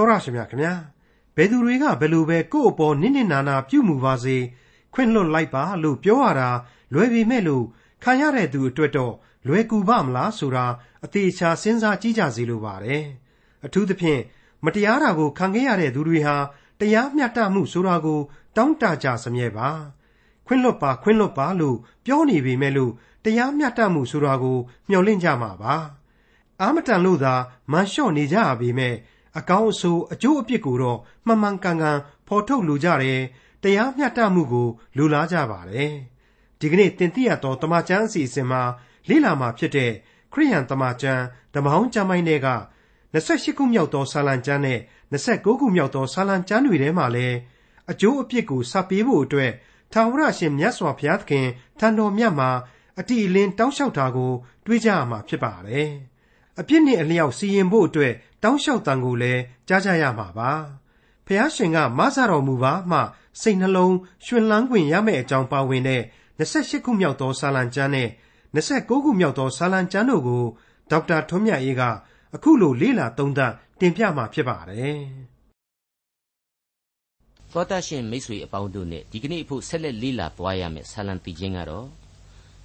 တော်ရရှိမြခင်ဗျာဘယ်သူတွေကဘယ်လိုပဲကိုယ့်အပေါ်နစ်နစ်နာနာပြုမှုပါစေခွင့်လွတ်လိုက်ပါလို့ပြောရတာလွယ်ပေမဲ့လို့ခံရတဲ့သူအတွက်တော့လွယ်ကူပါမလားဆိုတာအသေးချာစဉ်းစားကြည့်ကြစီလိုပါတယ်အထူးသဖြင့်မတရားတာကိုခံခဲ့ရတဲ့သူတွေဟာတရားမျှတမှုဆိုတာကိုတောင်းတကြစမြဲပါခွင့်လွတ်ပါခွင့်လွတ်ပါလို့ပြောနေပေမဲ့လို့တရားမျှတမှုဆိုတာကိုမျှော်လင့်ကြမှာပါအာမတန်လို့သာမန်လျှော့နေကြရပေမဲ့ အကောင်းအဆိုးအကျိုးအပြစ်ကိုတော့မှန်မှန်ကန်ကန်ဖော်ထုတ်လိုကြတယ်တရားမျှတမှုကိုလိုလားကြပါတယ်ဒီကနေ့တင်ပြရတော့တမချန်းအစီအစဉ်မှာလေ့လာမှာဖြစ်တဲ့ခရိယန်တမချန်းဓမ္မဟောင်းကျမ်းပိုင်းတွေက28ခုမြောက်သောဆာလံကျမ်းနဲ့29ခုမြောက်သောဆာလံကျမ်းတွေထဲမှာလည်းအကျိုးအပြစ်ကိုစပ်ပေးဖို့အတွက်ထာဝရရှင်မြတ်စွာဘုရားသခင်ထံတော်မြတ်မှာအတိအလင်းတောင်းလျှောက်တာကို တွေးကြရမှာဖြစ်ပါတယ်။ အပြစ်နဲ့အလျောက်စီရင်ဖို့အတွက်တောင်းလျှောက်တန်ကိုလည်းကြားကြရမှာပါ။ဖះရှင်ကမဆတော်မူပါမှစိတ်နှလုံးရှင်လန်းခွင့်ရမယ့်အကြောင်းပါဝင်တဲ့28ခုမြောက်သောဆာလံကျမ်းနဲ့29ခုမြောက်သောဆာလံကျမ်းတို့ကိုဒေါက်တာထွန်းမြတ်အေးကအခုလိုလေ့လာသုံးသပ်တင်ပြมาဖြစ်ပါတယ်။သောတရှင်မိတ်ဆွေအပေါင်းတို့နဲ့ဒီကနေ့အဖို့ဆက်လက်လေ့လာသွားရမယ့်ဆာလံပီချင်းကတော့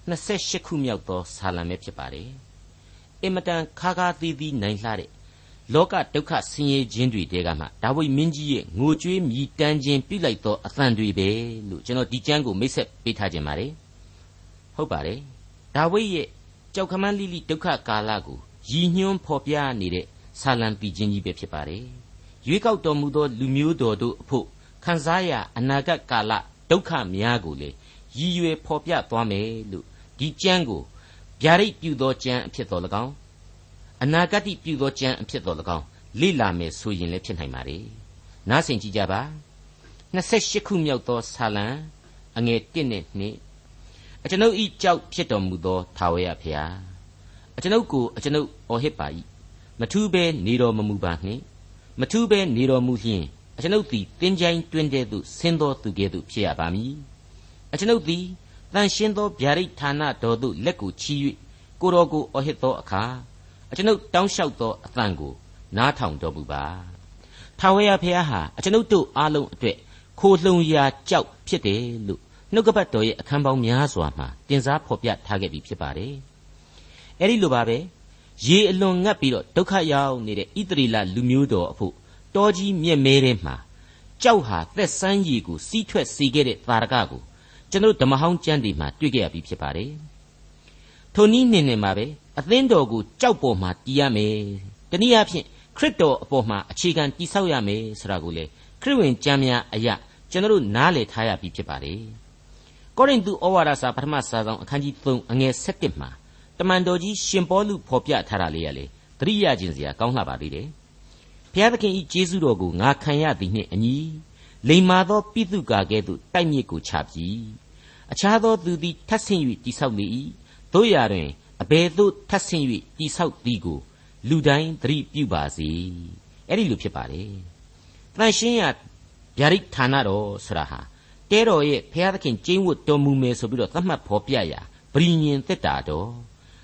28ခုမြောက်သောဆာလံပဲဖြစ်ပါတယ်။ အင်မတန်ခါခါသီးသီးနိုင်လှတဲ့လောကဒုက္ခဆင်းရဲခြင်းတွေတဲကမှဒါဝိမင်းကြီးရဲ့ငိုကြွေးမြည်တမ်းခြင်းပြုလိုက်သောအသံတွေပဲလို့ကျွန်တော်ဒီကျမ်းကိုမိတ်ဆက်ပေးထားခြင်းပါတယ်။ဟုတ်ပါတယ်။ဒါဝိရဲ့ကြောက်ခမန်းလိလိဒုက္ခကာလကိုရည်ညွှန်းဖော်ပြနေတဲ့ဆာလံပီခြင်းကြီးပဲဖြစ်ပါတယ်။ရွေးကောက်တော်မူသောလူမျိုးတော်တို့အဖို့ခံစားရအနာဂတ်ကာလဒုက္ခများကိုလေရည်ရွယ်ဖော်ပြသွားမယ်လို့ဒီကျမ်းကို ဗျာဒိတ်ပြုသောကျမ်းအဖြစ်တော်၎င်းအနာဂတ်ပြုသောကျမ်းအဖြစ်တော်၎င်းလေ့လာမယ်ဆိုရင်လည်းဖြစ်နိုင်ပါ रे နားဆင်ကြည့်ကြပါ28ခုမြောက်သောဆာလံအငယ်1နဲ့2အကျွန်ုပ်ဤကြောက်ဖြစ်တော်မူသောထာဝရဘုရားအကျွန်ုပ်ကိုအကျွန်ုပ်အော်ဟစ်ပါ၏မထူးဘဲနေတော်မမူပါနှင့်မထူးဘဲနေတော်မူလျှင်အကျွန်ုပ်သည်တင်းကြိုင်းတွင်တဲ့သို့ဆင်းသောသူကဲ့သို့ဖြစ်ရပါမည်အကျွန်ုပ်သည် တန်ရှင်းသောဗျာဒိတ်ဌာနတော်သို့လက်ကိုချီ၍ကိုတော်ကိုအော်ဟစ်သောအခါအကျွန်ုပ်တောင်းလျှောက်သောအသံကိုနားထောင်တော်မူပါထာဝရဘုရားဟာအကျွန်ုပ်တို့အားလုံးအတွက်ခိုလှုံရာကြောက်ဖြစ်တယ်လို့နှုတ်ကပတ်တော်ရဲ့အခန်းပေါင်းများစွာမှာတင်စားဖော်ပြထားခဲ့ပြီးဖြစ်ပါတယ်အဲ့ဒီလိုပါပဲရေအလွန်ငတ်ပြီးတော့ဒုက္ခရောက်နေတဲ့ဣသရေလလူမျိုးတော်အဖို့တောကြီးမြက်မဲထဲမှာကြောက်ဟာသက်ဆန်းရည်ကိုစီးထွက်စေခဲ့တဲ့သာရကကို ကျွန်တော်ဓမ္မဟောင်းကျမ်းတွေမှာတွေ့ကြရပြီးဖြစ်ပါတယ်ထိုနည်းနှင့်နဲ့မှာပဲအသင်းတော်ကိုကြောက်ပေါ်မှာတည်ရမယ်တနည်းအားဖြင့်ခရစ်တော်အပေါ်မှာအခြေခံတည်ဆောက်ရမယ်ဆိုတာကိုလေခရစ်ဝင်ကျမ်းများအရာကျွန်တော်တို့နားလည်ထားရပြီးဖြစ်ပါတယ်ကောရိန္သုဩဝါဒစာပထမစာဆောင်အခန်းကြီး3အငယ်7မှာတမန်တော်ကြီးရှင်ပေါလုဖော်ပြထားတာလေးရလေသတိရခြင်းစရာကောင်းလှပါသေးတယ်ဘုရားသခင်ဤကျေးဇူးတော်ကိုငါခံရသည်နှင့်အညီလိမ္မာသောပိသုကာကဲ့သို့တိုက်မြစ်ကိုချပြီ အခြားသောသူသည်ထပ်ဆင့်၍တိဆောက်လေ၏တို့ရာတွင်အဘယ်သို့ထပ်ဆင့်၍တိဆောက်သည်ကို လူတိုင်းသတိပြုပါစေအဲ့ဒီလိုဖြစ်ပါတယ်တန်ရှင်းရဗျာဒိဌာနတော်ဆိုတာဟာတဲတော်ရဲ့ဘုရားသခင်ကျင်းဝတ်တော်မူမယ်ဆိုပြီးတော့သတ်မှတ်ဖော်ပြရာဗြိညင်သက်တာတော်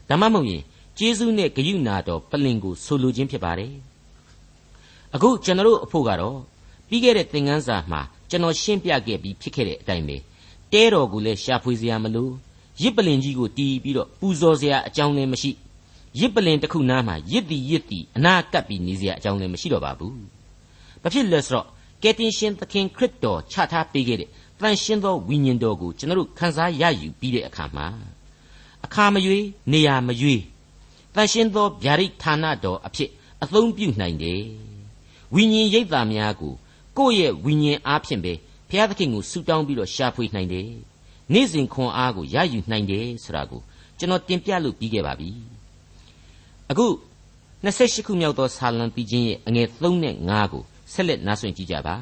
ဓမ္မမဟုတ်ရင်ကျေးဇူးနဲ့ဂရုဏာတော်ပလင်ကိုဆိုလိုခြင်းဖြစ်ပါတယ်အခုကျွန်တော်တို့အဖို့ကတော့ပြီးခဲ့တဲ့သင်ခန်းစာမှာကျွန်တော်ရှင်းပြခဲ့ပြီးဖြစ်ခဲ့တဲ့အတိုင်းပဲ တဲတော်ကိုလည်းရှာဖွေစရာမလိုရစ်ပလင်ကြီးကိုတီးပြီးတော့ပူဇော်စရာအကြောင်းလည်းမရှိရစ်ပလင်တစ်ခုနားမှာရစ်တီရစ်တီအနာကပ်ပြီးနေစရာအကြောင်းလည်းမရှိတော့ပါဘူးဘာဖြစ်လဲဆိုတော့ကယ်တင်ရှင်သခင်ခရစ်တော်ချထားပေးခဲ့တဲ့တန်ရှင်းသောဝိညာဉ်တော်ကိုကျွန်တော်တို့ခံစားရယူပြီးတဲ့အခါမှာအခါမရွေးနေရာမရွေးတန်ရှင်းသောဗျာဒိတ်ဌာနတော်အဖြစ်အသုံးပြုနိုင်တယ်ဝိညာဉ်ရိပ်သာများကိုကိုယ့်ရဲ့ဝိညာဉ်အားဖြင့်ပဲ ဘုရားသခင်ကိုဆုတောင်းပြီးတော့ရှာဖွေနိုင်တယ်နေ့စဉ်ခွန်အားကိုရယူနိုင်တယ်ဆိုတာကိုကျွန်တော်တင်ပြလို့ပြီးခဲ့ပါပြီအခု28ခုမြောက်သောဆာလံပီချင်းရဲ့အငယ်3နဲ့5ကိုဆက်လက်နားဆွင့်ကြည့်ကြပါ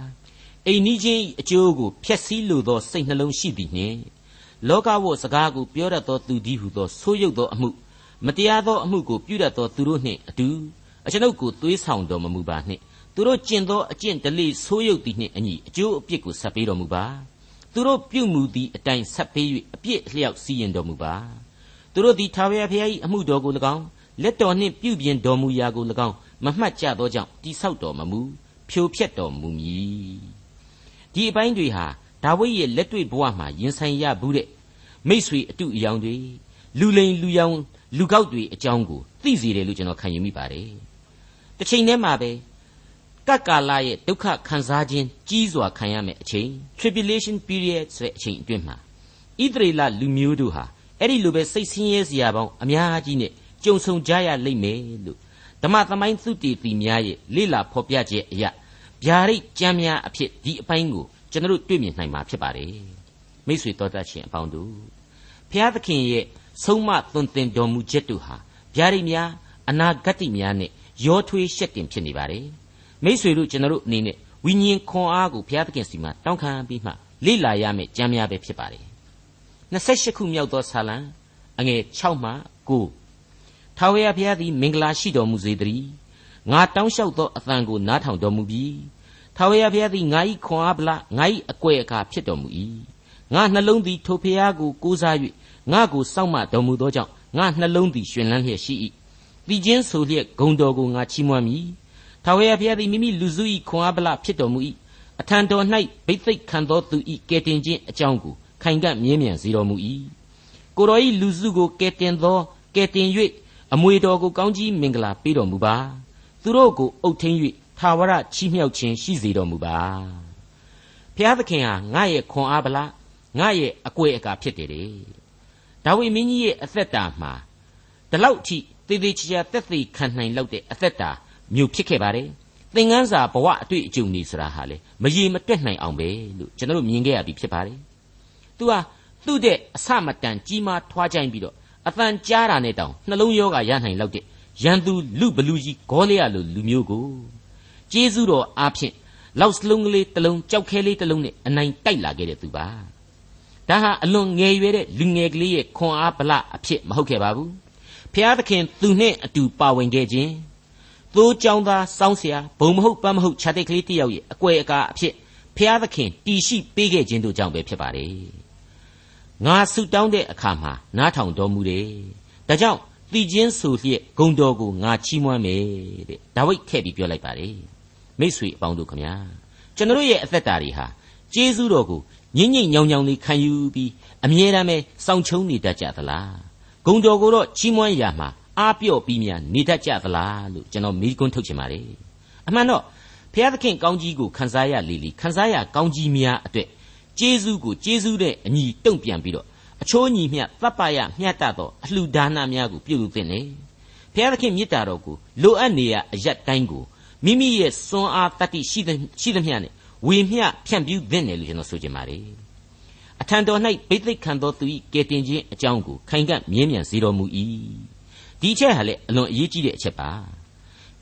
အိမ်နီးချင်းအကျိုးကိုဖျက်ဆီးလိုသောစိတ်နှလုံးရှိသည်နှင့်လောကဝတ်စကားကိုပြောတတ်သောသူသည်ဟုသောဆိုးရုပ်သောအမှုမတရားသောအမှုကိုပြုတတ်သောသူတို့နှင့်အတူအကျွန်ုပ်ကိုသွေးဆောင်တော်မမူပါနှင့် သူတို့ကျင့်သောအကျင့်တလေဆိုးရုပ်သည်နှင့်အညီအကျိုးအပြစ်ကိုဆက်ပေးတော်မူပါသူတို့ပြုမှုသည့်အတိုင်းဆက်ပေး၍အပြစ်အလျောက်စီရင်တော်မူပါသူတို့သည်ထာဝရဘုရား၏အမှုတော်ကို၎င်းလက်တော်နှင့်ပြုပြင်တော်မူရာကို၎င်းမမှတ်ကြသောကြောင့်တိဆောက်တော်မမူပဖြိုဖျက်တော်မူမည်ဒီအပိုင်းတွေဟာဒါဝိဒ်ရဲ့လက်တွေ့ဘဝမှာရင်ဆိုင်ရဘူးတဲ့မိษွေအတုအယောင်တွေလူလိန်လူယောင်လူကောက်တွေအကြောင်းကိုသိစေတယ်လို့ကျွန်တော်ခံယူမိပါတယ်တစ်ချိန်တည်းမှာပဲ ကပ်ကာလရဲ့ဒုက္ခခံစားခြင်းကြီးစွာခံရမယ့်အချိန် tribulation period ဆိုတဲ့အချိန်အတွင်းမှာဣသရေလလူမျိုးတို့ဟာအဲ့ဒီလိုပဲစိတ်ဆင်းရဲစရာပေါင်းအများကြီးနဲ့ကြုံဆုံကြရလိမ့်မယ်လို့ဓမ္မသမိုင်းသုတေသီများရဲ့လေ့လာဖော်ပြချက်အရဗျာဒိတ်ကြမ်းများအဖြစ်ဒီအပိုင်းကိုကျွန်တော်တို့တွေ့မြင်နိုင်မှာဖြစ်ပါတယ်မိတ်ဆွေတော်တတ်ရှင်အပေါင်းတို့ဖျားသခင်ရဲ့ဆုံးမသွန်သင်တော်မူချက်တို့ဟာဗျာဒိတ်များအနာဂတ်များနဲ့ရောထွေးရှက်တင်ဖြစ်နေပါတယ် မိษွေတို့ကျွန်တော်တို့အနေနဲ့ဝိညာဉ်ခွန်အားကိုဘုရားသခင်စီမှာတောင်းခံပြီးမှလေ့လာရမယ့်ကြံများပဲဖြစ်ပါတယ်28ခုမြောက်သောဆာလံအငယ်6မှ9ထာဝရဘုရားသည်မင်္ဂလာရှိတော်မူစေတည်းငါတောင်းလျှောက်သောအသံကိုနားထောင်တော်မူပြီးထာဝရဘုရားသည်ငါ၏ခွန်အားဗလာငါ၏အကွယ်အခါဖြစ်တော်မူ၏ငါနှလုံးသည်ထိုဘုရားကိုကိုးစား၍ငါကိုစောင့်မတော်မူသောကြောင့်ငါနှလုံးသည်ရှင်လန်းလျက်ရှိ၏တည်ခြင်းဆိုလျက်ဂုံတော်ကိုငါချီးမွမ်းမည် ထာဝရဘုရားသည်မိမိလူစု၏ခွန်အားဗလဖြစ်တော်မူ၏အထံတော်၌ဘိသိက်ခံသောသူ၏ကယ်တင်ခြင်းအကြောင်းကိုခိုင်ကန့်မြဲမြံစေတော်မူ၏ကိုတော်၏လူစုကိုကယ်တင်သောကယ်တင်၍အမွေတော်ကိုကောင်းကြီးမင်္ဂလာပေးတော်မူပါသူတို့ကိုအုပ်ထင်း၍ထာဝရချီးမြှောက်ခြင်းရှိစေတော်မူပါဘုရားသခင်ဟာငါရဲ့ခွန်အားဗလားငါရဲ့အကွယ်အကာဖြစ်တယ်တဲ့ဒါဝိမင်းကြီးရဲ့အသက်တာမှာဒီလောက်အထိသေသေးချာချာတက်သေးခံနိုင်လောက်တဲ့အသက်တာ မျိုးဖြစ်ခဲ့ပါတယ်သင်ငန်းစာဘဝအတွေ့အကြုံနေဆိုတာဟာလေမရေမတွက်နိုင်အောင်ပဲလို့ကျွန်တော်တို့မြင်ခဲ့ရပြီဖြစ်ပါတယ်သူဟာသူ့တဲ့အဆမတန်ကြီးမားထွားကြိုင်းပြီးတော့အတန်ကြားတာနဲ့တောင်နှလုံးရောဂါရနိုင်လောက်တဲ့ရန်သူလူဘလူကြီးဂေါလျလိုလူမျိုးကိုကျေးဇူးတော်အားဖြင့်လောက်စလုံးကလေးတစ်လုံးကြောက်ခဲလေးတစ်လုံးနဲ့အနိုင်တိုက်လာခဲ့တဲ့သူပါဒါဟာအလွန်ငယ်ရွယ်တဲ့လူငယ်ကလေးရဲ့ခွန်အားဗလအဖြစ်မဟုတ်ခဲ့ပါဘူးဖျားသခင်သူနဲ့အတူပါဝင်ခဲ့ခြင်း သိုးကြောင်သားစောင်းเสียဘုံမဟုတ်ပန်းမဟုတ်ခြာတိတ်ကလေးတယောက်ရဲ့အကွယ်အကာအဖြစ်ဖျားသခင်တီရှိပေးခဲ့ခြင်းတို့ကြောင့်ပဲဖြစ်ပါတယ်ငါဆုတောင်းတဲ့အခါမှာနားထောင်တော်မူတယ်ဒါကြောင့်တည်ခြင်းဆိုလျက်ဂုံတော်ကိုငါချီးမွမ်းမယ်တဲ့ဒါဝိဒ်ထည့်ပြီးပြောလိုက်ပါတယ်မိษွေအပေါင်းတို့ခမညာကျွန်တော်ရဲ့အသက်တာတွေဟာကျေးဇူးတော်ကိုညင်ညင်ညောင်ညောင်လေးခံယူပြီးအမြဲတမ်းပဲစောင့်ချုံနေတတ်ကြသလားဂုံတော်ကိုတော့ချီးမွမ်းရမှာ အားပြော့ပြီးများနေတတ်ကြသလားလို့ကျွန်တော်မိကွန်းထုတ်ချင်ပါတယ်အမှန်တော့ဘုရားသခင်ကောင်းကြီးကိုခန်းစားရလေလေခန်းစားရကောင်းကြီးများအတွက်ကျေးဇူးကိုကျေးဇူးတဲ့အညီတုံ့ပြန်ပြီးတော့အချိုးညီမျှတပ်ပရမျှတသောအလှူဒါနများကိုပြုလုပ်သင့်တယ်ဘုရားသခင်မြစ်တာတော်ကိုလိုအပ်နေရအရက်တိုင်းကိုမိမိရဲ့စွမ်းအားတတ္တိရှိသရှိသမျှနဲ့ဝေမျှဖြန့်ပြူးသင့်တယ်လို့ကျွန်တော်ဆိုချင်ပါတယ်အထံတော်၌ဘိသိက်ခံသောသူ၏ကယ်တင်ခြင်းအကြောင်းကိုခိုင်ကန့်မြဲမြံစေတော်မူ၏ ဒီချက်ဟာလေအလွန်အရေးကြီးတဲ့အချက်ပါ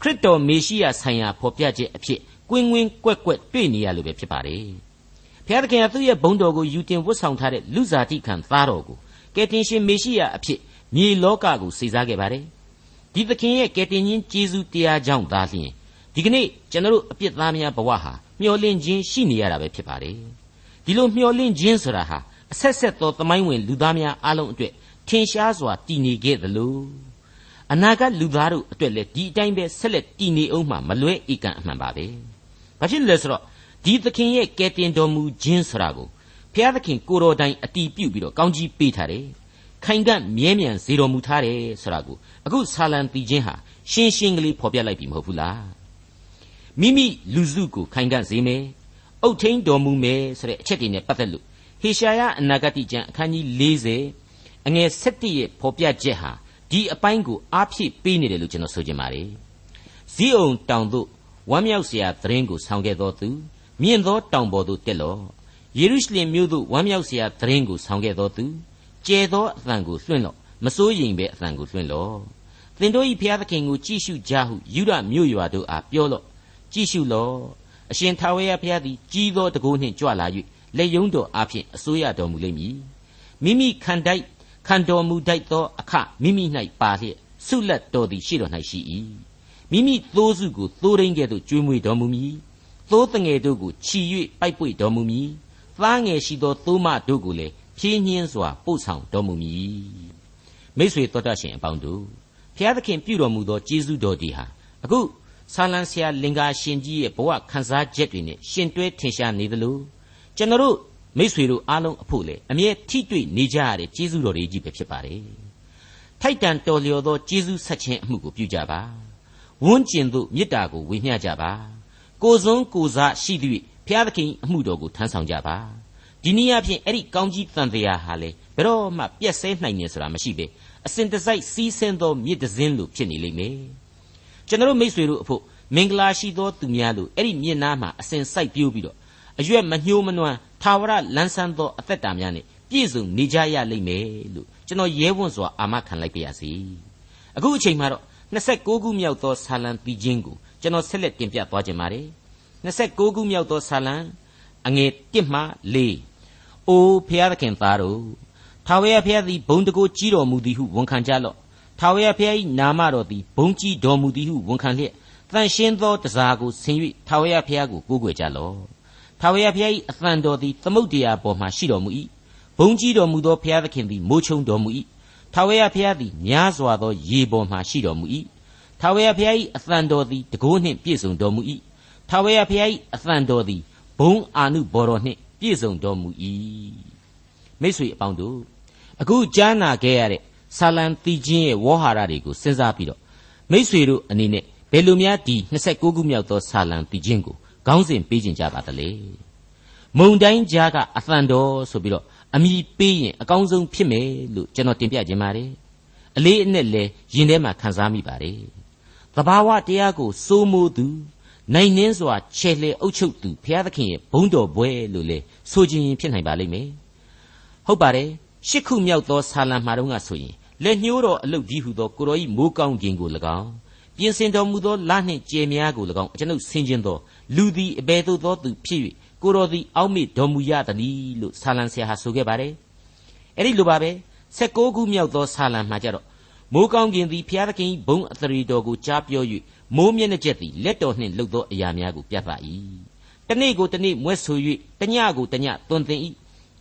ခရစ်တော်မေရှိယဆိုင်ရာဖော်ပြချက်အဖြစ်ကွင်းကွင်းကွက်ကွက်တွေ့နေရလို့ပဲဖြစ်ပါတယ်ဘုရားသခင်ကသူ့ရဲ့ဘုန်းတော်ကိုယူတင်ဝတ်ဆောင်ထားတဲ့လူစားတိခံသားတော်ကိုကယ်တင်ရှင်မေရှိယအဖြစ်မြေလောကကိုစေစားခဲ့ပါတယ်ဒီသခင်ရဲ့ကယ်တင်ရှင်ကျေးဇူးတရားကြောင့်သာလျှင်ဒီကနေ့ကျွန်တော်တို့အပြစ်သားများဘဝဟာမျောလင့်ခြင်းရှိနေရတာပဲဖြစ်ပါတယ်ဒီလိုမျောလင့်ခြင်းဆိုတာဟာအဆက်ဆက်သောသမိုင်းဝင်လူသားများအလုံးအတွက်ထင်ရှားစွာတည်နေခဲ့သလို အနာဂတ်လူသားတို့အတွက်လည်းဒီအတိုင်းပဲဆက်လက်တည်နေအောင်မှမလွဲဧကန်အမှန်ပါပဲ။ဘာဖြစ်လဲဆိုတော့ဒီသခင်ရဲ့ကယ်တင်တော်မူခြင်းဆိုတာကိုဘုရားသခင်ကိုတော်တိုင်အတီးပြုတ်ပြီးတော့ကောင်းကြီးပေးထားတယ်။ခိုင်ကန့်မြဲမြံစေတော်မူထားတယ်ဆိုတာကိုအခုဆာလံတီချင်းဟာရှင်းရှင်းကလေးဖော်ပြလိုက်ပြီမဟုတ်ဘူးလား။မိမိလူစုကိုခိုင်ကန့်စေမယ်။အုတ်ထင်းတော်မူမယ်ဆိုတဲ့အချက်တွေနဲ့ပတ်သက်လို့ဟေရှာယအနာဂတိကျမ်းအခန်းကြီး40အငယ်7ရဲ့ဖော်ပြချက်ဟာ ဒီအပိုင်းကိုအားဖြည့်ပေးနေတယ်လို့ကျွန်တော်ဆိုချင်ပါတယ်ဇီးအောင်တောင်သို့ဝမ်းမြောက်စရာသတင်းကိုဆောင်ခဲ့တော်သူမြင့်သောတောင်ပေါ်သို့တက်လော့ယေရုရှလင်မြို့သို့ဝမ်းမြောက်စရာသတင်းကိုဆောင်ခဲ့တော်သူကျဲသောအသံကိုလွှင့်လော့မစိုးရိမ်ပဲအသံကိုလွှင့်လော့သင်တို့၏ဘုရားသခင်ကိုကြည့်ရှုကြဟုယူဒမြို့ရွာတို့အားပြောလော့ကြည့်ရှုလော့အရှင်ထာဝရဘုရားသည်ကြီးသောတကိုးနှင့်ကြွလာ၍လက်ယုံတော်အားဖြင့်အစိုးရတော်မူလိမ့်မည်မိမိခံတိုက် ခံတော်မူတတ်သောအခမိမိ၌ပါလျက်ဆုလက်တော်သည်ရှိတော်၌ရှိ၏မိမိသိုးစုကိုသိုးရင်းကဲ့သို့ကျွေးမွေးတော်မူမည်သိုးတငယ်တို့ကိုခြီ၍ပိုက်ပွေတော်မူမည်သားငယ်ရှိသောသိုးမတို့ကိုလည်းဖြင်းညင်းစွာပို့ဆောင်တော်မူမည်မိษွေတော်တတ်ရှင်အပေါင်းတို့ဘုရားသခင်ပြုတော်မူသောကျေးဇူးတော်ဒီဟာအခုဆာလံဆရာလင်္ကာရှင်ကြီးရဲ့ဘဝခံစားချက်တွေနဲ့ရှင်တွဲထင်ရှားနေသလိုကျွန်တော်တို့ မိษွေတို့အားလုံးအဖို့လေအမြဲထိတွေ့နေကြရတဲ့ကျေးဇူးတော်တွေကြီးပဲဖြစ်ပါတယ်ထိုက်တန်တော်လျော်သောကျေးဇူးဆက်ခြင်းအမှုကိုပြုကြပါဝန်းကျင်သို့မေတ္တာကိုဝေမျှကြပါကိုစွန်းကိုစားရှိသည့်ဘုရားသခင်အမှုတော်ကိုထမ်းဆောင်ကြပါဒီနည်းအားဖြင့်အဲ့ဒီကောင်းကြီးတန်တရားဟာလေဘယ်တော့မှပြက်ဆဲနိုင်နေဆိုတာမရှိပဲအစဉ်တစိုက်စီးဆင်းသောမြစ်တစင်းလိုဖြစ်နေလိမ့်မယ်ကျွန်တော်မိษွေတို့အဖို့မင်္ဂလာရှိသောသူများလို့အဲ့ဒီမြစ်နားမှာအစဉ်စိုက်ပြိုးပြီးတော့ အရွက်မညှိုးမနွမ်းသာဝရလန်းဆန်းသောအသက်တာများနဲ့ပြည့်စုံနေကြရလိမ့်မယ်လို့ကျွန်တော်ရဲဝံ့စွာအာမခံလိုက်ပါရစေအခုအချိန်မှာတော့26ခုမြောက်သောဆာလံပြီးခြင်းကိုကျွန်တော်ဆက်လက်တင်ပြသွားခြင်းပါတယ်26ခုမြောက်သောဆာလံအငယ်1မှ4အိုးဖျားသခင်သားတို့ထာဝရဘုရားသည်ဘုံတကိုကြီးတော်မူသည်ဟုဝန်ခံကြလော့ထာဝရဘုရား၏နာမတော်သည်ဘုံကြီးတော်မူသည်ဟုဝန်ခံလျက်တန်ရှင်းသောတစားကိုဆင်၍ထာဝရဘုရားကိုကိုးကွယ်ကြလော့ ထာဝရဘုရား၏အသံတော်သည်သမုတ်တရားပေါ်မှရှိတော်မူ၏ဘုံကြီးတော်မူသောဘုရားသခင်သည်မိုးချုံတော်မူ၏ထာဝရဘုရားသည်များစွာသောရေပေါ်မှရှိတော်မူ၏ထာဝရဘုရား၏အသံတော်သည်တကိုးနှင့်ပြည့်စုံတော်မူ၏ထာဝရဘုရား၏အသံတော်သည်ဘုံအာနုဘော်တော်နှင့်ပြည့်စုံတော်မူ၏မိတ်ဆွေအပေါင်းတို့အခုကြားနာခဲ့ရတဲ့ဆာလံတီချင်းရဲ့ဝေါ်ဟာရတွေကိုစဉ်းစားပြီးတော့မိษွေတို့အနေနဲ့ဘယ်လိုများဒီ29ခုမြောက်သောဆာလံတီချင်းကို ခေါင်းစဉ်ပေးခြင်းကြပါသလဲမုံတိုင်းကြားကအသံတော်ဆိုပြီးတော့အမိပေးရင်အကောင်းဆုံးဖြစ်မယ်လို့ကျွန်တော်တင်ပြခြင်းပါတယ်အလေးအနက်လဲရင်ထဲမှာခံစားမိပါတယ်သဘာဝတရားကိုစိုးမိုးသူနိုင်နှင်းစွာခြေလှဲအုပ်ချုပ်သူဘုရားသခင်ရဲ့ဘုန်းတော်ဘွဲလို့လဲဆိုခြင်းဖြစ်နိုင်ပါလိမ့်မယ်ဟုတ်ပါတယ်ရှစ်ခုမြောက်သောဆာလံမှာတော့ကဆိုရင်လက်ညှိုးတော်အလုတ်ကြီးဟုသောကိုရောဤမိုးကောင်းကင်ကို၎င်းပြင်ဆင်တော်မူသောလနှင့်ကြယ်များကို၎င်းအကျွန်ုပ်ဆင်ခြင်သော လူသည်အဘယ်သို့သောသူဖြစ်၍ကိုတော်သည်အောက်မေ့တော်မူရသည်လို့ဆာလံဆရာဟာဆိုခဲ့ပါတယ်အဲ့ဒီလိုပါပဲ16ခုမြောက်သောဆာလံမှာကြတော့မိုးကောင်းကင်သည်ဖျားသခင်ဘုံအသရေတော်ကိုကြားပြော၍မိုးမျက်နှာချက်သည်လက်တော်နှင့်လှုပ်သောအရာများကိုပြသ၏တနေ့ကိုတနေ့မွဲ့ဆို၍တညကိုတညသွန်သင်၏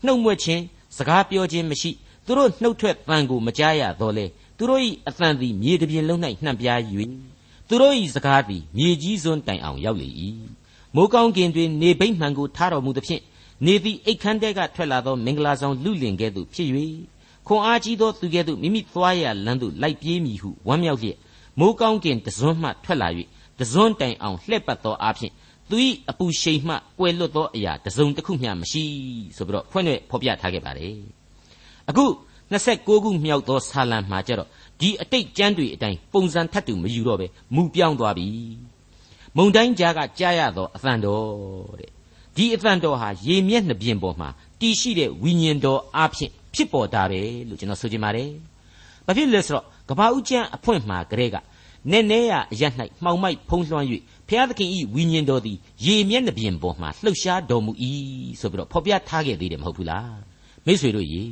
နှုတ်မွက်ခြင်းစကားပြောခြင်းမရှိသူတို့နှုတ်ထွက်တန်ကိုမကြားရတော့လေသူတို့၏အသံသည်မြေတပြင်လုံး၌နှံ့ပြား၍ သူတို့၏စကားသည်မြေကြီးစွန်းတိုင်အောင်ရောက်လေ၏မိုးကောင်းကင်တွင်နေဘိမှန်ကိုထားတော်မူသဖြင့်နေသည့်အိတ်ခမ်းတဲကထွက်လာသောမင်္ဂလာဆောင်လူလင်ကဲ့သို့ဖြစ်၍ခွန်အားကြီးသောသူကဲ့သို့မိမိသွားရလမ်းသို့လိုက်ပြေးမည်ဟုဝမ်းမြောက်လျက်မိုးကောင်းကင်တစွန်းမှထွက်လာ၍တစွန်းတိုင်အောင်လှည့်ပတ်သောအဖြစ်သူ၏အပူရှိန်မှကွယ်လွတ်သောအရာတစုံတစ်ခုမျှမရှိဆိုပြီးတော့ဖွင့်ရွက်ဖော်ပြထားခဲ့ပါတယ်အခု29ခုမြောက်သောဆာလံမှာကျတော့ ဒီအတိတ်ကျမ်းတွေအတိုင်းပုံစံထပ်တူမယူတော့ပဲမူပြောင်းသွားပြီမုံတိုင်းကြားကကြားရသောအသံတော်တဲ့ဒီအသံတော်ဟာရေမျက်နှပြင်ပေါ်မှာတည်ရှိတဲ့ဝိညာဉ်တော်အဖြစ်ဖြစ်ပေါ်တာပဲလို့ကျွန်တော်ဆိုချင်ပါတယ်ဘာဖြစ်လဲဆိုတော့ကဘာဦးကျမ်းအဖွင့်မှာကလေးကနဲ့နဲ့ရအရ၌မှောင်မိုက်ဖုံးလွှမ်း၍ဖျားသခင်ဤဝိညာဉ်တော်သည်ရေမျက်နှပြင်ပေါ်မှာလှုပ်ရှားတော်မူ၏ဆိုပြီးတော့ဖော်ပြထားခဲ့သေးတယ်မဟုတ်ဘူးလားမိษွေတို့ရေ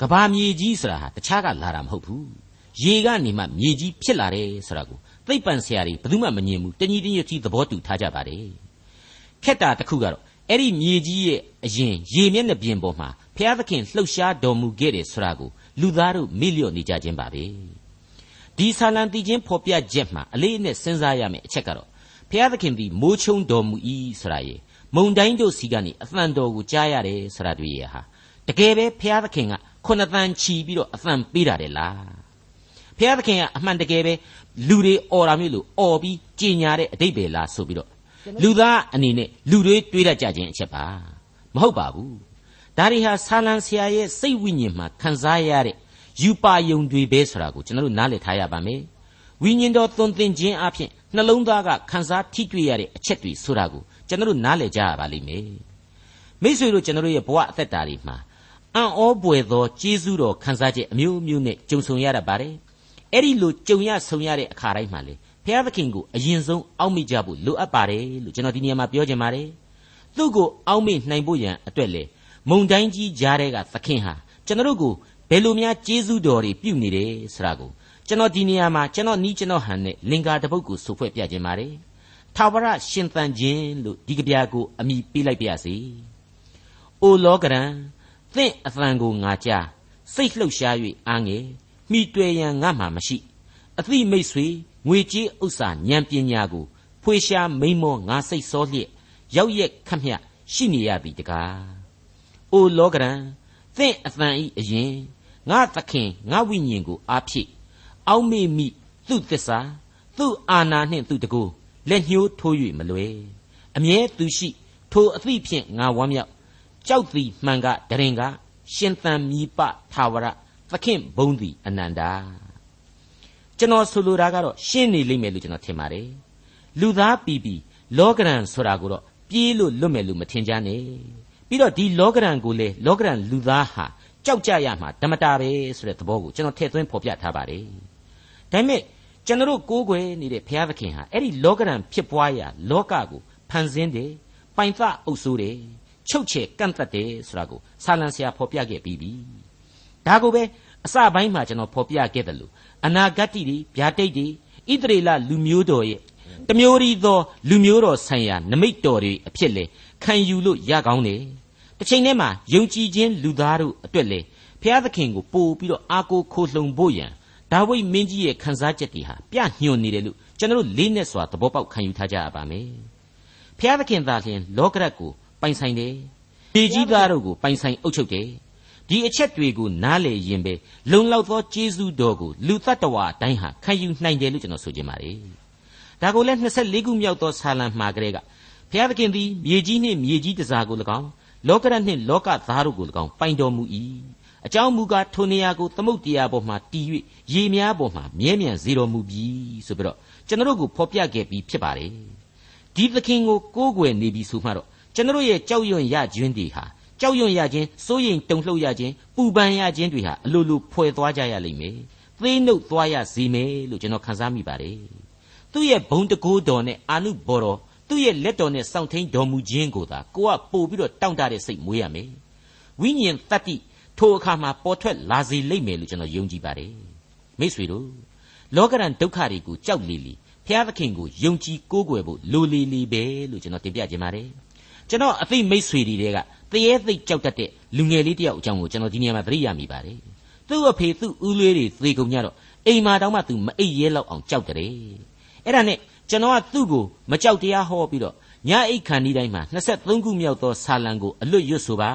ကဘာမြေကြီးဆိုတာဟာတခြားကလာတာမဟုတ်ဘူး ရေကနေမှမြေကြီးဖြစ်လာတယ်ဆိုတာကိုသိပ္ပံဆရာတွေဘယ်သူမှမမြင်ဘူးတညီတညွတ်ကြီးသဘောတူထားကြပါတယ်ခက်တာတစ်ခုကတော့အဲ့ဒီမြေကြီးရဲ့အရင်ရေမျက်နှာပြင်ပေါ်မှာဘုရားသခင်လှုပ်ရှားတော်မူခဲ့တယ်ဆိုတာကိုလူသားတို့မေ့လျော့နေကြခြင်းပါပဲဒီဆာလံတီချင်းဖော်ပြချက်မှာအလေးအနက်စဉ်းစားရမယ့်အချက်ကတော့ဘုရားသခင်သည်မိုးချုံတော်မူ၏ဆိုတာရေမုံတိုင်းတို့စီကနေအသံတော်ကိုကြားရတယ်ဆိုတာတွေ့ရဟာတကယ်ပဲဘုရားသခင်ကခုနှစ်တန်ချီပြီးတော့အသံပေးတာတယ်လား ဘုရားသခင်ကအမှန်တကယ်ပဲလူတွေអော်တာမျိုးလို့អော်ပြီးကြင်ညာတဲ့အတိတ်ပဲလားဆိုပြီးတော့လူသားအနေနဲ့လူတွေတွေးတတ်ကြခြင်းအချက်ပါမဟုတ်ပါဘူးဒါတွေဟာဆာလံဆရာရဲ့စိတ်ဝိညာဉ်မှာခံစားရတဲ့ယူပါယုံတွေပဲဆိုတာကိုကျွန်တော်တို့နားလည်ထားရပါမယ်ဝိညာဉ်တော်သွန်သင်ခြင်းအပြင်နှလုံးသားကခံစားထိတွေ့ရတဲ့အချက်တွေဆိုတာကိုကျွန်တော်တို့နားလည်ကြရပါလိမ့်မယ်မိษွေတို့ကျွန်တော်တို့ရဲ့ဘဝအသက်တာတွေမှာအံ့ဩပွေသောကျေးဇူးတော်ခံစားချက်အမျိုးမျိုးနဲ့ကြုံဆုံရတတ်ပါတယ် အဲ့ဒီလိုကြုံရဆုံရတဲ့အခါတိုင်းမှာလေဘုရားသခင်ကိုအရင်ဆုံးအောက်မေ့ကြဖို့လိုအပ်ပါတယ်လို့ကျွန်တော်ဒီနေရာမှာပြောချင်ပါတယ်သူ့ကိုအောက်မေ့နိုင်ဖို့ရန်အတွက်လေမုံတိုင်းကြီးကြားတဲ့ကသခင်ဟာကျွန်တော်တို့ကိုဘယ်လိုများကျေးဇူးတော်တွေပြုနေတယ်ဆိုတာကိုကျွန်တော်ဒီနေရာမှာကျွန်တော်နီးကျွန်တော်ဟန်နဲ့လင်္ကာတပုတ်ကိုစုဖွဲ့ပြခြင်းပါတယ်ထာဝရရှင်သန်ခြင်းလို့ဒီကဗျာကိုအမိပေးလိုက်ပါရစေ။အိုလောကရန်သင့်အသံကိုငါကြားစိတ်လှုပ်ရှား၍အားငယ် မိတွေ့ရန်ငါမှမရှိအသိမိတ်ဆွေငွေကြေးဥစ္စာဉာဏ်ပညာကို ဖွေရှာမိန်မောငါစိတ်စောလျက်ရောက်ရက်ခတ်မြရှိနေရသည်တကားအိုလောကရန်သင့်အတန်ဤအရင်ငါသခင်ငါဝိညာဉ်ကိုအားဖြည့်အောက်မေ့မိသူ့သစ္စာသူ့အာနာနှင့်သူ့တကူလက်ညှိုးထိုး၍မလွယ်အမြဲသူရှိ ထိုအသည့်ဖြင့်ငါဝမ်းမြောက်ကြောက်သည်မှန်ကတရင်က ရှင်သန်မြည်ပသာဝရ သခင်ဘုံသည်အနန္တာကျွန်တော်ဆိုလိုတာကတော့ရှင်းနေလိမ့်မယ်လို့ကျွန်တော်ထင်ပါတယ်လူသားပီပီလောကရန်ဆိုတာကိုတော့ပြေးလို့လွတ်မယ်လို့မထင်ကြနဲ့ပြီးတော့ဒီလောကရန်ကိုလေလောကရန်လူသားဟာကြောက်ကြရမှာဓမ္မတာပဲဆိုတဲ့သဘောကိုကျွန်တော်ထည့်သွင်းဖော်ပြထားပါတယ်ဒါပေမဲ့ကျွန်တော်ကိုးကွယ်နေတဲ့ဘုရားသခင်ဟာအဲ့ဒီလောကရန်ဖြစ်ပွားရာလောကကိုဖန်ဆင်းတယ်ပိုင်သအုပ်စိုးတယ်ချုပ်ချယ်ကန့်သတ်တယ်ဆိုတာကိုဆာလံဆရာဖော်ပြခဲ့ပြီးပြီ ဒါကိုပဲအစပိုင်းမှာကျွန်တော်ဖော်ပြခဲ့တယ်လို့အနာဂတ်တိတွေဗျာတိတ်တွေဣသရေလလူမျိုးတော်ရဲ့တမျိုးရီသောလူမျိုးတော်ဆိုင်ရာနမိတ်တော်တွေအဖြစ်လေခံယူလို့ရကောင်းတယ်တစ်ချိန်တည်းမှာယုံကြည်ခြင်းလူသားတို့အတွက်လေဘုရားသခင်ကိုပို့ပြီးတော့အာကိုခိုလှုံဖို့ရန်ဒါဝိမင်းကြီးရဲ့ခန်းစားချက်တွေဟာပြညွှန်နေတယ်လို့ကျွန်တော်တို့လေးနဲ့စွာသဘောပေါက်ခံယူထားကြရပါမယ်ဘုရားသခင်သာလျှင်လောကရက်ကိုပိုင်ဆိုင်တယ်ဒီကြီးသားတို့ကိုပိုင်ဆိုင်အုပ်ချုပ်တယ် ဒီအချက်တွေကိုနားလေရင်ပဲလုံလောက်သောကျေးဇူးတော်ကိုလူတ attva အတိုင်းဟာခံယူနိုင်တယ်လို့ကျွန်တော်ဆိုချင်ပါတယ်ဒါကိုလည်း24ခုမြောက်သောဆာလံမှာကလေးကဘုရားသခင်သည်မြေကြီးနှင့်မြေကြီးတစားကို၎င်းလောကရနှင့်လောကသားတို့ကို၎င်းပိုင်တော်မူ၏အကြောင်းမူကားထိုနေရာကိုသမုတ်တရားပေါ်မှာတည်၍ရေများပေါ်မှာမြဲမြံစေတော်မူပြီဆိုပြီးတော့ကျွန်တော်တို့ကိုဖော်ပြခဲ့ပြီးဖြစ်ပါတယ်ဒီသခင်ကိုကိုးကွယ်နေပြီဆိုမှတော့ကျွန်တော်ရဲ့ကြောက်ရွံ့ရခြင်းတွေဟာ ကြောက်ရွံ့ရခြင်းစိုးရိမ်တုန်လှုပ်ရခြင်းပူပန်ရခြင်းတွေဟာအလိုလိုဖွယ်သွားကြရလိမ့်မယ်သေးနှုတ်သွားရစေမယ်လို့ကျွန်တော်ခန်းစားမိပါတယ်သူ့ရဲ့ဘုံတကိုးတော်နဲ့အာနုဘော်တော်သူ့ရဲ့လက်တော်နဲ့စောင့်ထိန်တော်မူခြင်းကိုသာကိုကပို့ပြီးတော့တောင့်တတဲ့စိတ်မွေးရမယ်ဝိညာဉ်တတ္တိထိုအခါမှာပေါ်ထွက်လာစေလိမ့်မယ်လို့ကျွန်တော်ယုံကြည်ပါတယ်မိษွေတို့လောကရန်ဒုက္ခတွေကိုကြောက်လီလီဘုရားသခင်ကိုယုံကြည်ကိုးကွယ်ဖို့လိုလီလီပဲလို့ကျွန်တော်တင်ပြခြင်းပါတယ် ကျွန်တော်အသိမိษွေတွေကတရေသိကြောက်တတ်တဲ့လူငယ်လေးတယောက်အကြောင်းကိုကျွန်တော်ဒီနေရာမှာသတိရမိပါတယ်သူ့အဖေသူ့ဦးလေးတွေသေကုန်ကြတော့အိမ်မှာတောင်မှသူမအိပ်ရဲလောက်အောင်ကြောက်တယ်အဲ့ဒါနဲ့ကျွန်တော်ကသူ့ကိုမကြောက်တရားဟောပြီးတော့ညအိတ်ခန်ဒီတိုင်းမှာ23ခုမြောက်သောဆာလံကိုအလွတ်ရွတ်ဆိုပါ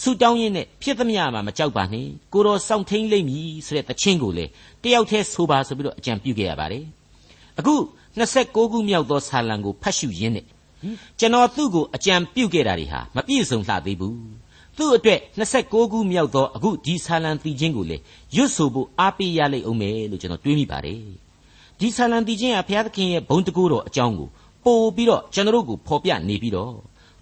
ဆူတောင်းရင်းနဲ့ဖြစ်သမျှမှာမကြောက်ပါနဲ့ကိုတော်စောင့်ထိန်လိမ့်မည်ဆိုတဲ့တခြင်းကိုလေတယောက်တည်းဆိုပါဆိုပြီးတော့အကြံပြုခဲ့ရပါတယ်အခု26ခုမြောက်သောဆာလံကိုဖတ်ရှုရင်းနဲ့ ကျွန်တော်သူ့ကိုအကြံပြုခဲ့တာတွေဟာမပြည့်စုံလှသေးဘူးသူ့အတွက်26ခုမြောက်သောအခုဒီဆာလံတီချင်းကိုလေရွတ်ဆိုဖို့အားပေးရလိမ့်အောင်မယ်လို့ကျွန်တော်တွေးမိပါတယ်ဒီဆာလံတီချင်းဟာဘုရားသခင်ရဲ့ဘုံတကူတော်အကြောင်းကိုပို့ပြီးတော့ကျွန်တော်တို့ကိုဖော်ပြနေပြီးတော့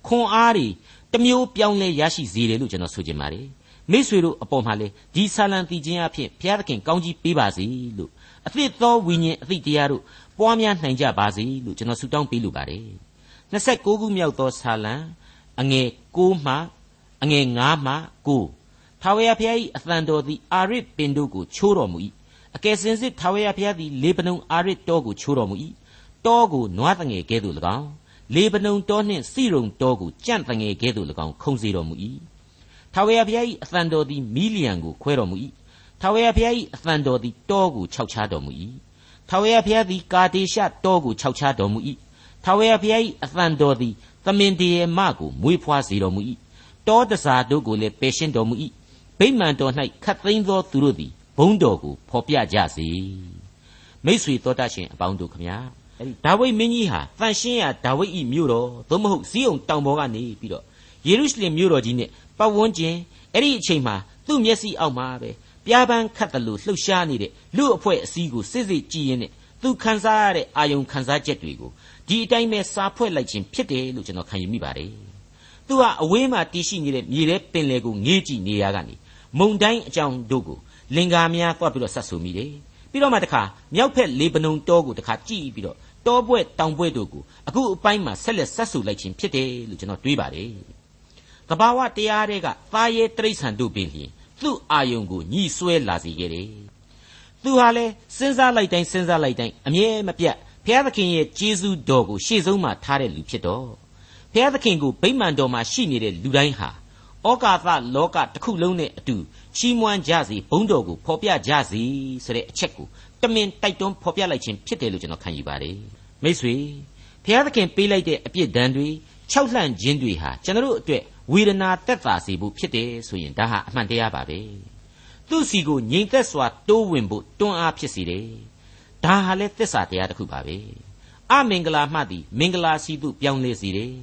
ခွန်အားတွေတမျိုးပြောင်းလဲရရှိစေတယ်လို့ကျွန်တော်ဆိုချင်ပါတယ်မိษွေတို့အပေါ်မှာလေဒီဆာလံတီချင်းအဖြစ်ဘုရားသခင်ကောင်းကြီးပေးပါစေလို့အသစ်သောဝိညာဉ်အသည့်တရားတို့ပွားများနိုင်ကြပါစေလို့ကျွန်တော်ဆုတောင်းပေးလိုပါတယ် 26ခုမြောက်သောဆာလံအငယ်6မှအငယ်9မှ9ထာဝရဘုရား၏အသံတော်သည်အာရစ်ပင်တို့ကိုချိုးတော်မူ၏အကယ်စင်စစ်ထာဝရဘုရားသည်လေပနုံအာရစ်တောကိုချိုးတော်မူ၏တောကိုနွားတငယ်ကဲ့သို့၎င်းလေပနုံတောနှင့်စီရုံတောကိုကြန့်တငယ်ကဲ့သို့၎င်းခုံစေတော်မူ၏ထာဝရဘုရား၏အသံတော်သည်မီလီယံကိုခွဲတော်မူ၏ထာဝရဘုရား၏အသံတော်သည်တောကိုခြောက်ခြားတော်မူ၏ထာဝရဘုရားသည်ကာဒေရှတောကိုခြောက်ခြားတော်မူ၏ ထာဝရဘုရား၏အသံတော်သည်သမင်တရေမကိုမွေးဖွားစေတော်မူ၏တောတစားတို့ကိုလည်းပယ်ရှင်းတော်မူ၏ဗိမာန်တော်၌ခတ်သိမ်းသောသူတို့သည်ဘုန်းတော်ကိုဖော်ပြကြစေမိษွေတော်တတ်ရှင်အပေါင်းတို့ခမညာအဲ့ဒီဒါဝိဒ်မင်းကြီးဟာတန်ရှင်းရာဒါဝိဒ်ဤမြို့တော်သို့မဟုတ်ဇီးုံတောင်ပေါ်ကနေပြီးတော့ယေရုရှလင်မြို့တော်ကြီးနဲ့ပတ်ဝန်းကျင်အဲ့ဒီအချိန်မှာသူ့မျက်စိအောက်မှာပဲပြားပန်းခတ်တယ်လို့လှုပ်ရှားနေတဲ့လူအဖွဲ့အစည်းကိုစစ်စစ်ကြည်ရင်နဲ့သူခံစားရတဲ့အာယုံခံစားချက်တွေကို ဒီအတိုင်းပဲစာဖွဲ့လိုက်ခြင်းဖြစ်တယ်လို့ကျွန်တော်ခံယူမိပါတယ်။သူဟာအဝေးမှာတည်ရှိနေတဲ့မြေထဲပင်လယ်ကိုငေးကြည့်နေရကနေမုန်တိုင်းအကြောင်းတို့ကိုလင်္ကာများတွားပြီးတော့ဆက်ဆူမိတယ်။ပြီးတော့မှတခါမြောက်ဖက်လေပနုံတောကိုတခါကြည့်ပြီးတော့တောပွဲတောင်ပွဲတို့ကိုအခုအပိုင်းမှာဆက်လက်ဆက်ဆူလိုက်ခြင်းဖြစ်တယ်လို့ကျွန်တော်တွေးပါတယ်။တဘာဝတရားတွေကသားရဲတိရစ္ဆာန်တို့ပင်လျင်သူ့အာယုံကိုညှိဆွဲလာစေခဲ့တယ်။သူဟာလဲစဉ်းစားလိုက်တိုင်းစဉ်းစားလိုက်တိုင်းအမြဲမပြတ် ဘုရားသခင်ရဲ့ကျေးဇူးတော်ကိုရှေ့ဆုံးမှာထားတဲ့လူဖြစ်တော့ဘုရားသခင်ကိုဗိမာန်တော်မှာရှိနေတဲ့လူတိုင်းဟာဩကာသလောကတစ်ခုလုံးနဲ့အတူချီးမွမ်းကြစေဘုန်းတော်ကိုဖော်ပြကြစေဆိုတဲ့အချက်ကိုတမင်တိုက်တွန်းဖော်ပြလိုက်ခြင်းဖြစ်တယ်လို့ကျွန်တော်ခံယူပါတယ်မိတ်ဆွေဘုရားသခင်ပေးလိုက်တဲ့အပြစ်ဒဏ်တွေခြောက်လှန့်ခြင်းတွေဟာကျွန်တော်တို့အတွက်ဝေဒနာတက်တာစေဖို့ဖြစ်တယ်ဆိုရင်ဒါဟာအမှန်တရားပါပဲသူ့စီကိုငြိမ်သက်စွာတိုးဝင်ဖို့တွန်းအားဖြစ်စေတယ် ဒါဟာလည်းသစ္စာတရားတစ်ခုပါပဲအမင်္ဂလာမှသည်မင်္ဂလာစီသို့ပြောင်းလဲစေတယ်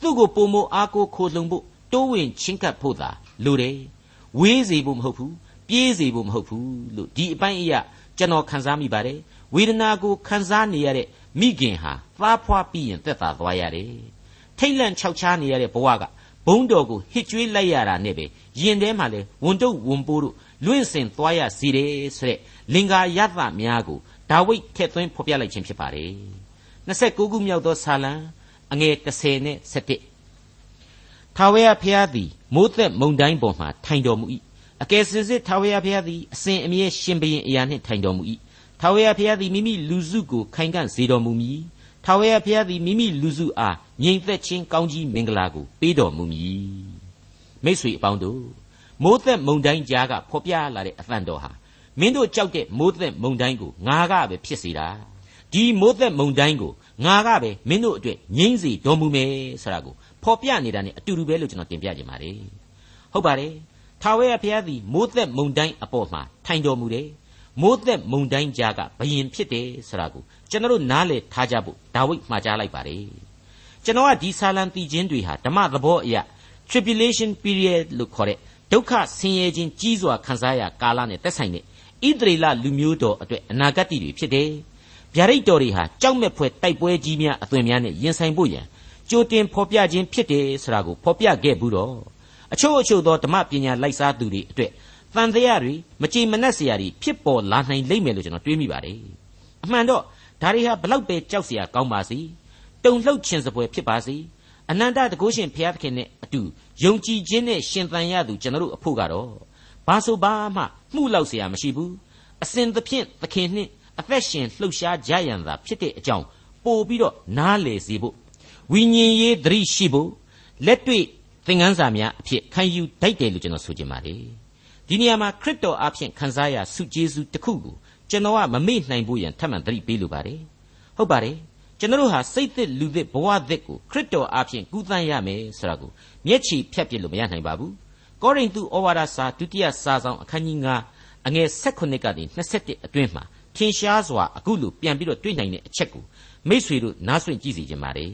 သူ့ကိုပုံမအားကိုခိုလှုံဖို့တိုးဝင်ချင်းကပ်ဖို့သာလိုတယ်ဝေးစေဖို့မဟုတ်ဘူးပြေးစေဖို့မဟုတ်ဘူးလို့ဒီအပိုင်းအရာကျွန်တော်ခံစားမိပါတယ်ဝေဒနာကိုခံစားနေရတဲ့မိခင်ဟာသားဖွားပြီးရင်သက်သာသွားရတယ်ထိတ်လန့်ခြောက်ခြားနေရတဲ့ဘဝကဘုံတော်ကိုဟစ်ကြွေးလိုက်ရတာနဲ့ပဲရင်ထဲမှာလေဝန်တုပ်ဝန်ပိုးတို့လွင့်စင်သွားရစီတယ်ဆိုတဲ့လင်္ကာယသများကို ဒါဝိဒ်ထည့်သွင်းဖော်ပြလိုက်ခြင်းဖြစ်ပါတယ်29ခုမြောက်သောဆာလံအငယ်30နဲ့7ထာဝရဘုရားသည်မိုးသက်မုန်တိုင်းပေါ်မှထိုင်တော်မူ၏အကယ်စင်စစ်ထာဝရဘုရားသည်အစဉ်အမြဲရှင်ဘရင်အရာနှင့်ထိုင်တော်မူ၏ထာဝရဘုရားသည်မိမိလူစုကိုခိုင်ခံ့စေတော်မူမည်ထာဝရဘုရားသည်မိမိလူစုအားငြိမ်သက်ခြင်းကောင်းကြီးမင်္ဂလာကိုပေးတော်မူမည်မိတ်ဆွေအပေါင်းတို့မိုးသက်မုန်တိုင်းကြားကဖော်ပြလာတဲ့အသံတော်ဟာ မင်းတို့ကြောက်တဲ့မိုးသက်မုန်တိုင်းကိုငါကပဲဖြစ်စေတာဒီမိုးသက်မုန်တိုင်းကိုငါကပဲမင်းတို့အတွက်ငြိမ်းစေတော်မူမယ်ဆိုတာကိုဖော်ပြနေတာ ਨੇ အတူတူပဲလို့ကျွန်တော်တင်ပြခြင်းပါတယ်ဟုတ်ပါတယ်ထာဝရဘုရားသည်မိုးသက်မုန်တိုင်းအပေါ်မှာထိုင်တော်မူတယ်မိုးသက်မုန်တိုင်းကြားကဘယင်ဖြစ်တယ်ဆိုတာကိုကျွန်တော်နားလည်ထားကြဖို့ဒါဝိဒ်မှာကြားလိုက်ပါတယ်ကျွန်တော်ကဒီဆာလံတီချင်းတွေဟာဓမ္မသဘောအရ tribulation period လို့ခေါ်တဲ့ဒုက္ခဆင်းရဲခြင်းကြီးစွာခံစားရကာလနဲ့သက်ဆိုင်တဲ့ ဣသရေလလူမျိုးတော်အတွက်အနာဂတ်တွေဖြစ်တယ်။ဗျာဒိတ်တော်တွေဟာကြောက်မဲ့ဖွယ်တိုက်ပွဲကြီးများအသွင်များနဲ့ရင်ဆိုင်ဖို့ရန်ကြိုတင်ဖော်ပြခြင်းဖြစ်တယ်ဆိုတာကိုဖော်ပြခဲ့ဘူးတော့အချို့အချို့သောဓမ္မပညာလိုက်စားသူတွေအတွက်တန်တရားတွေမကြည်မနှက်စရာတွေဖြစ်ပေါ်လာနိုင်လိမ့်မယ်လို့ကျွန်တော်တွေးမိပါတယ်။အမှန်တော့ဒါတွေဟာဘလောက်ပဲကြောက်စရာကောင်းပါစေတုန်လှုပ်ခြင်းစပွဲဖြစ်ပါစေအနန္တတကုရှင်ဘုရားသခင်နဲ့အတူယုံကြည်ခြင်းနဲ့ရှင်သန်ရသူကျွန်တော်တို့အဖို့ကတော့ ဘာဆိုဘာမှမှုလောက်เสียမရှိဘူးအစဉ်သဖြင့်သခင်နှင့်အသက်ရှင်လှုပ်ရှားကြရန်သာဖြစ်တဲ့အကြောင်းပို့ပြီးတော့နားလေစေဖို့ဝိညာဉ်ရေးသတိရှိဖို့လက်တွေ့သင်ခန်းစာများအဖြစ်ခံယူတတ်တယ်လို့ကျွန်တော်ဆိုချင်ပါတယ်ဒီနေရာမှာခရစ်တော်အဖင်ခံစားရဆုကျေးဇူးတစ်ခုကိုကျွန်တော်ကမမေ့နိုင်ဘူးရန်ထပ်မံသတိပေးလိုပါတယ်ဟုတ်ပါတယ်ကျွန်တော်ဟာစိတ်သစ်လူသစ်ဘဝသစ်ကိုခရစ်တော်အဖင်ကူးသန်းရမယ်ဆိုတာကိုမျက်ခြေဖြတ်ပြလို့မရနိုင်ပါဘူး ကောရိန္သုဩဝါဒစာဒုတိယစာဆောင်အခန်းကြီး9အငယ်16ကနေ21အတွင်းမှာထင်ရှားစွာအခုလိုပြန်ပြီးတော့တွေ့နိုင်တဲ့အချက်ကိုမိษွေတို့နားဆွင့်ကြည့်စီကြပါလေ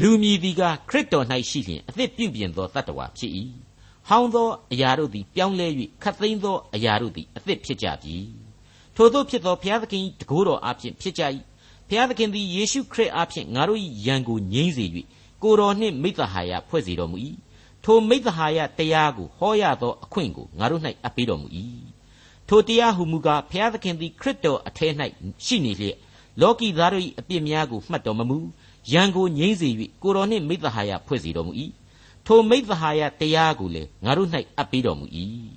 လူမြည်သည်ကခရစ်တော်၌ရှိလျင်အသစ်ပြုပြင်သောတတ္တဝါဖြစ်၏ဟောင်းသောအရာတို့သည်ပြောင်းလဲ၍ခတ်သိမ်းသောအရာတို့သည်အသစ်ဖြစ်ကြပြီထို့သောဖြစ်သောဘုရားသခင်တကိုးတော်အဖင်ဖြစ်ကြ၏ဘုရားသခင်သည်ယေရှုခရစ်အဖင်ငါတို့၏ယံကိုငြိမ့်စေ၍ကိုတော်နှင့်မိသဟာယဖွဲ့စေတော်မူ၏ ထိုမိသဟာယတရားကိုဟောရသောအခွင့်ကိုငါတို့၌အပ်ပေးတော်မူ၏ထိုတရားဟုမူကားဘုရားသခင်သည်ခရစ်တော်အထဲ၌ရှိနေလျက်လောကီသားတို့၏အပြစ်များကိုမှတ်တော်မမူယံကိုငြိမ့်စေ၍ကိုတော်နှင့်မိသဟာယဖွဲ့စေတော်မူ၏ထိုမိသဟာယတရားကိုလည်းငါတို့၌အပ်ပေးတော်မူ၏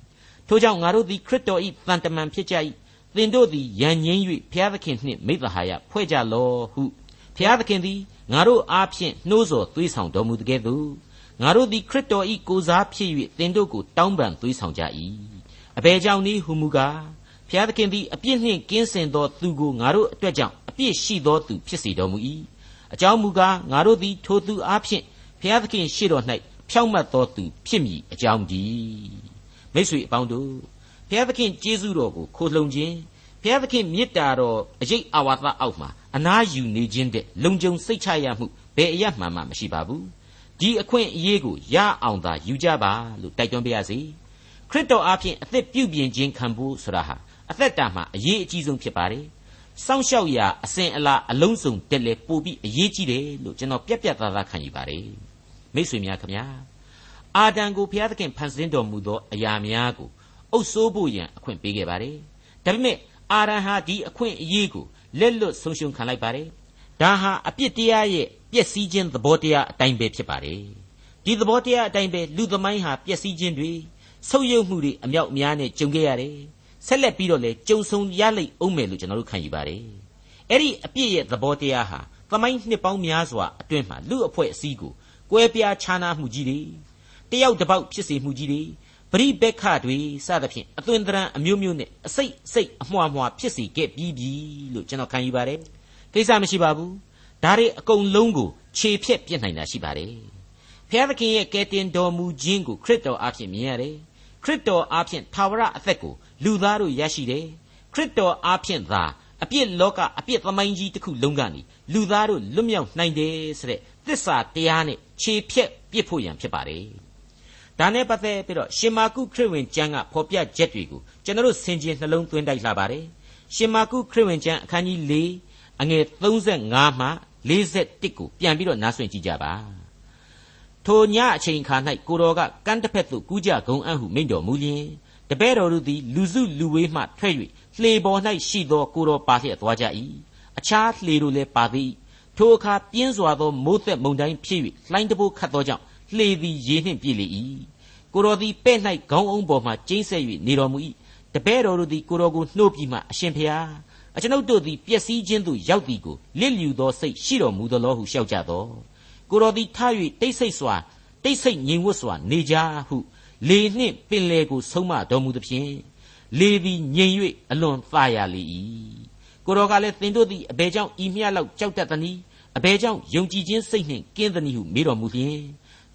ထိုကြောင့်ငါတို့သည်ခရစ်တော်၏တန်တမန်ဖြစ်ကြ၏သင်တို့သည်ယံငြိမ်း၍ဘုရားသခင်နှင့်မိသဟာယဖွဲ့ကြလောဟုဘုရားသခင်သည်ငါတို့အားဖြင့်နှိုးဆော်သွေးဆောင်တော်မူတကဲ့သို့ ငါတို့သည်ခရစ်တော်၏ကိုစားဖြစ်၍သင်တို့ကိုတောင်းပန်သွေးဆောင်ကြ၏အဘယ်ကြောင့်နည်းဟုမူကားဘုရားသခင်သည်အပြစ်နှင့်ကင်းစင်သောသူကိုငါတို့အတွက်ကြောင့်အပြစ်ရှိသောသူဖြစ်စေတော်မူ၏အကြောင်းမူကားငါတို့သည်ထိုသူအားဖြင့်ဘုရားသခင်ရှေ့တော်၌ဖြောင့်မတ်သောသူဖြစ်မည်အကြောင်းဒီမိတ်ဆွေအပေါင်းတို့ဘုရားသခင်ကျေးဇူးတော်ကိုခိုလှုံခြင်းဘုရားသခင်မေတ္တာတော်အရေးအာဝါသအောက်မှာအနာယူနေခြင်းတဲ့လုံခြုံစိတ်ချရမှုဘယ်အရမှန်မှမရှိပါဘူး ဒီအခွင့်အရေးကိုရအောင်သာယူကြပါလို့တိုက်တွန်းပါရစေခရစ်တော်အားဖြင့်အသက်ပြုပြင်ခြင်းခံဖို့ဆိုတာဟာအသက်တာမှာအရေးအကြီးဆုံးဖြစ်ပါတယ်စောင့်ရှောက်ရာအစဉ်အလာအလုံးစုံတက်လေပို့ပြီးအရေးကြီးတယ်လို့ကျွန်တော်ပြက်ပြက်သားသားခံယူပါတယ်မိတ်ဆွေများခင်ဗျာအာဒံကိုဘုရားသခင်ဖန်ဆင်းတော်မူသောအရာများကိုအုပ်စိုးဖို့ရန်အခွင့်ပေးခဲ့ပါတယ်ဒါပေမဲ့အာရန်ဟာဒီအခွင့်အရေးကိုလက်လွတ်ဆုံးရှုံးခံလိုက်ပါတယ်ဒါဟာအပြစ်တရားရဲ့ ပျက်စီးခြင်းသဘောတရားအတိုင်းပဲဖြစ်ပါတယ်ဒီသဘောတရားအတိုင်းပဲလူသမိုင်းဟာပျက်စီးခြင်းတွေဆုပ်ယုပ်မှုတွေအမြောက်အများနဲ့ကြုံခဲ့ရတယ်ဆက်လက်ပြီးတော့လည်းကြုံဆုံရလိမ့်အောင်မယ်လို့ကျွန်တော်တို့ခံယူပါတယ်အဲ့ဒီအပြစ်ရဲ့သဘောတရားဟာသမိုင်းနှစ်ပေါင်းများစွာအတွင်းမှာလူအဖွဲ့အစည်းကိုကွဲပြားခြားနားမှုကြီးတွေတယောက်တစ်ပေါက်ဖြစ်စေမှုကြီးတွေပရိဘက်ခတွေစသဖြင့်အသွင်သဏ္ဍာန်အမျိုးမျိုးနဲ့အစိတ်စိတ်အမွှားမွှားဖြစ်စေခဲ့ပြီးပြီလို့ကျွန်တော်ခံယူပါတယ်ကိစ္စမရှိပါဘူး ဒါတွေအကုန်လုံးကိုခြေဖြတ်ပြစ်နိုင်တာရှိပါတယ်ဖျားသခင်ရဲ့ကယ်တင်တော်မူခြင်းကိုခရစ်တော်အားဖြင့်မြင်ရတယ်ခရစ်တော်အားဖြင့်သာဝရအသက်ကိုလူသားတို့ရရှိတယ်ခရစ်တော်အားဖြင့်သာအပြစ်လောကအပြစ်သမိုင်းကြီးတစ်ခုလုံးကနေလူသားတို့လွတ်မြောက်နိုင်တယ်ဆိုတဲ့သစ္စာတရားနဲ့ခြေဖြတ်ပြစ်ဖို့ရန်ဖြစ်ပါတယ်ဒါနဲ့ပတ်သက်ပြီးတော့ရှင်မာကုခရစ်ဝင်ကျမ်းကဖော်ပြချက်တွေကိုကျွန်တော်တို့ဆင်ခြင်နှလုံးသွင်းတိုက်လာပါတယ်ရှင်မာကုခရစ်ဝင်ကျမ်းအခန်းကြီး၄ အငယ်35မှ41ကိုပြန်ပြီးတော့နားဆွင့်ကြည့်ကြပါထိုညအချိန်ခါ၌ကိုတော်ကကမ်းတစ်ဖက်သို့ကူးကြဂုံအံ့ဟုမိန့်တော်မူလျင်တပည့်တော်တို့သည်လူစုလူဝေးမှထွက်၍လှေပေါ်၌ရှိသောကိုတော်ပါလျက်သွားကြ၏အခြားလှေတို့လည်းပါသည်ထိုအခါပြင်းစွာသောမိုးသက်မုန်တိုင်းဖြစ်၍လှိုင်းတဘိုးခတ်သောကြောင့်လှေသည်ရေနှင့်ပြည့်လေ၏ကိုတော်သည်ပဲ့၌ခေါင်းအုံးပေါ်မှကျိန်းဆက်၍နေတော်မူ၏တပည့်တော်တို့သည်ကိုတော်ကိုနှုတ်ပြီးမှအရှင်ဖျား အကျွန်ုပ်တို့သည်ပျက်စီးခြင်းသို့ရောက်သည်ကိုလစ်လျူသောစိတ်ရှိတော်မူသလောဟုလျှောက်ကြသောကိုတော်သည်ထ၍တိတ်ဆိတ်စွာတိတ်ဆိတ်ငြိမ်ဝတ်စွာနေကြဟုလေနှင့်ပင်လေကိုဆုံးမတော်မူသဖြင့်လေသည်ငြိမ်၍အလွန်သာရလေ၏ကိုတော်ကလည်းသင်တို့သည်အဘယ်ကြောင့်ဤမျှလောက်ကြောက်တတ်သနည်းအဘယ်ကြောင့်ယုံကြည်ခြင်းစိတ်နှင့်ကင်းသနည်းဟုမေးတော်မူလျင်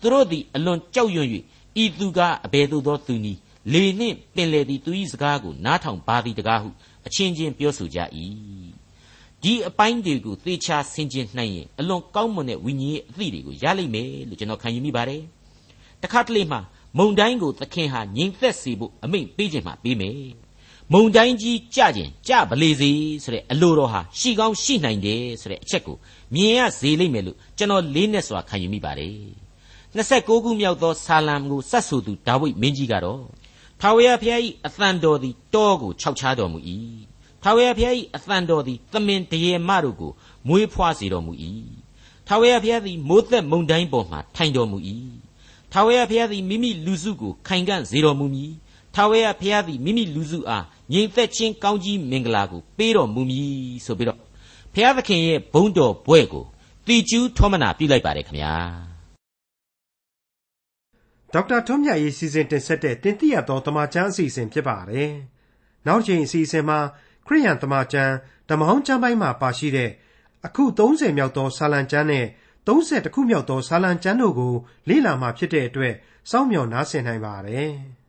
သူတို့သည်အလွန်ကြောက်ရွံ့၍ဤသူကအဘယ်သို့သောသူနည်းလေနှင့်ပင်လေသည်သူ၏စကားကိုနားထောင်ပါသည်တကားဟု အချင်းချင်းပြောဆိုကြ၏ဒီအပိုင်းတွေကိုသေချာဆင်ခြင်နိုင်ရင်အလွန်ကောင်းမွန်တဲ့ဝိညာဉ်ရဲ့အသည့်တွေကိုရလိမ့်မယ်လို့ကျွန်တော်ခံယူမိပါတယ်တခါတလေမှမုံတိုင်းကိုသခင်ဟာငြိမ်သက်စေဖို့အမိန့်ပေးခြင်းမှပေးမယ်မုံတိုင်းကြီးကြခြင်းကြပလေစေဆိုတဲ့အလိုတော်ဟာရှိကောင်းရှိနိုင်တယ်ဆိုတဲ့အချက်ကိုမြင်ရစေလိမ့်မယ်လို့ကျွန်တော်လေးနဲ့စွာခံယူမိပါတယ်29ခုမြောက်သောဆာလံကိုစတ်ဆိုသူဒါဝိဒ်မင်းကြီးကတော့ ထာဝရဘုရား၏အသံတော်သည်တောကိုခြောက်ခြားတော်မူ၏ထာဝရဘုရား၏အသံတော်သည်သမင်တရေမတို့ကိုမွေးဖွားစေတော်မူ၏ထာဝရဘုရားသည်မိုးသက်မုန်တိုင်းပေါ်မှထိုင်တော်မူ၏ထာဝရဘုရားသည်မိမိလူစုကိုခိုင်ခံ့စေတော်မူမည်ထာဝရဘုရားသည်မိမိလူစုအားငြိမ်သက်ခြင်းကောင်းကြီးမင်္ဂလာကိုပေးတော်မူမည်ဆိုပြီးတော့ဘုရားသခင်ရဲ့ဘုန်းတော်ဘွဲ့ကိုတီကျူးထောမနာပြုလိုက်ပါတယ်ခင်ဗျာ ဒေါက်တာထွန်းမြတ်ရေးစီစဉ်တင်ဆက်တဲ့တင်ပြသောတမချန်းအစီအစဉ်ဖြစ်ပါတယ်နောက်ချိန်အစီအစဉ်မှာခရိယန်တမချန်းဓမ္မဟောင်းကျမ်းပိုင်းမှာပါရှိတဲ့အခု30မြောက်သောဆာလံကျမ်းနဲ့30ခုမြောက်သောဆာလံကျမ်းတို့ကိုလေ့လာမှဖြစ်တဲ့အတွက်စောင့်မျှော်နားဆင်နိုင်ပါတယ်။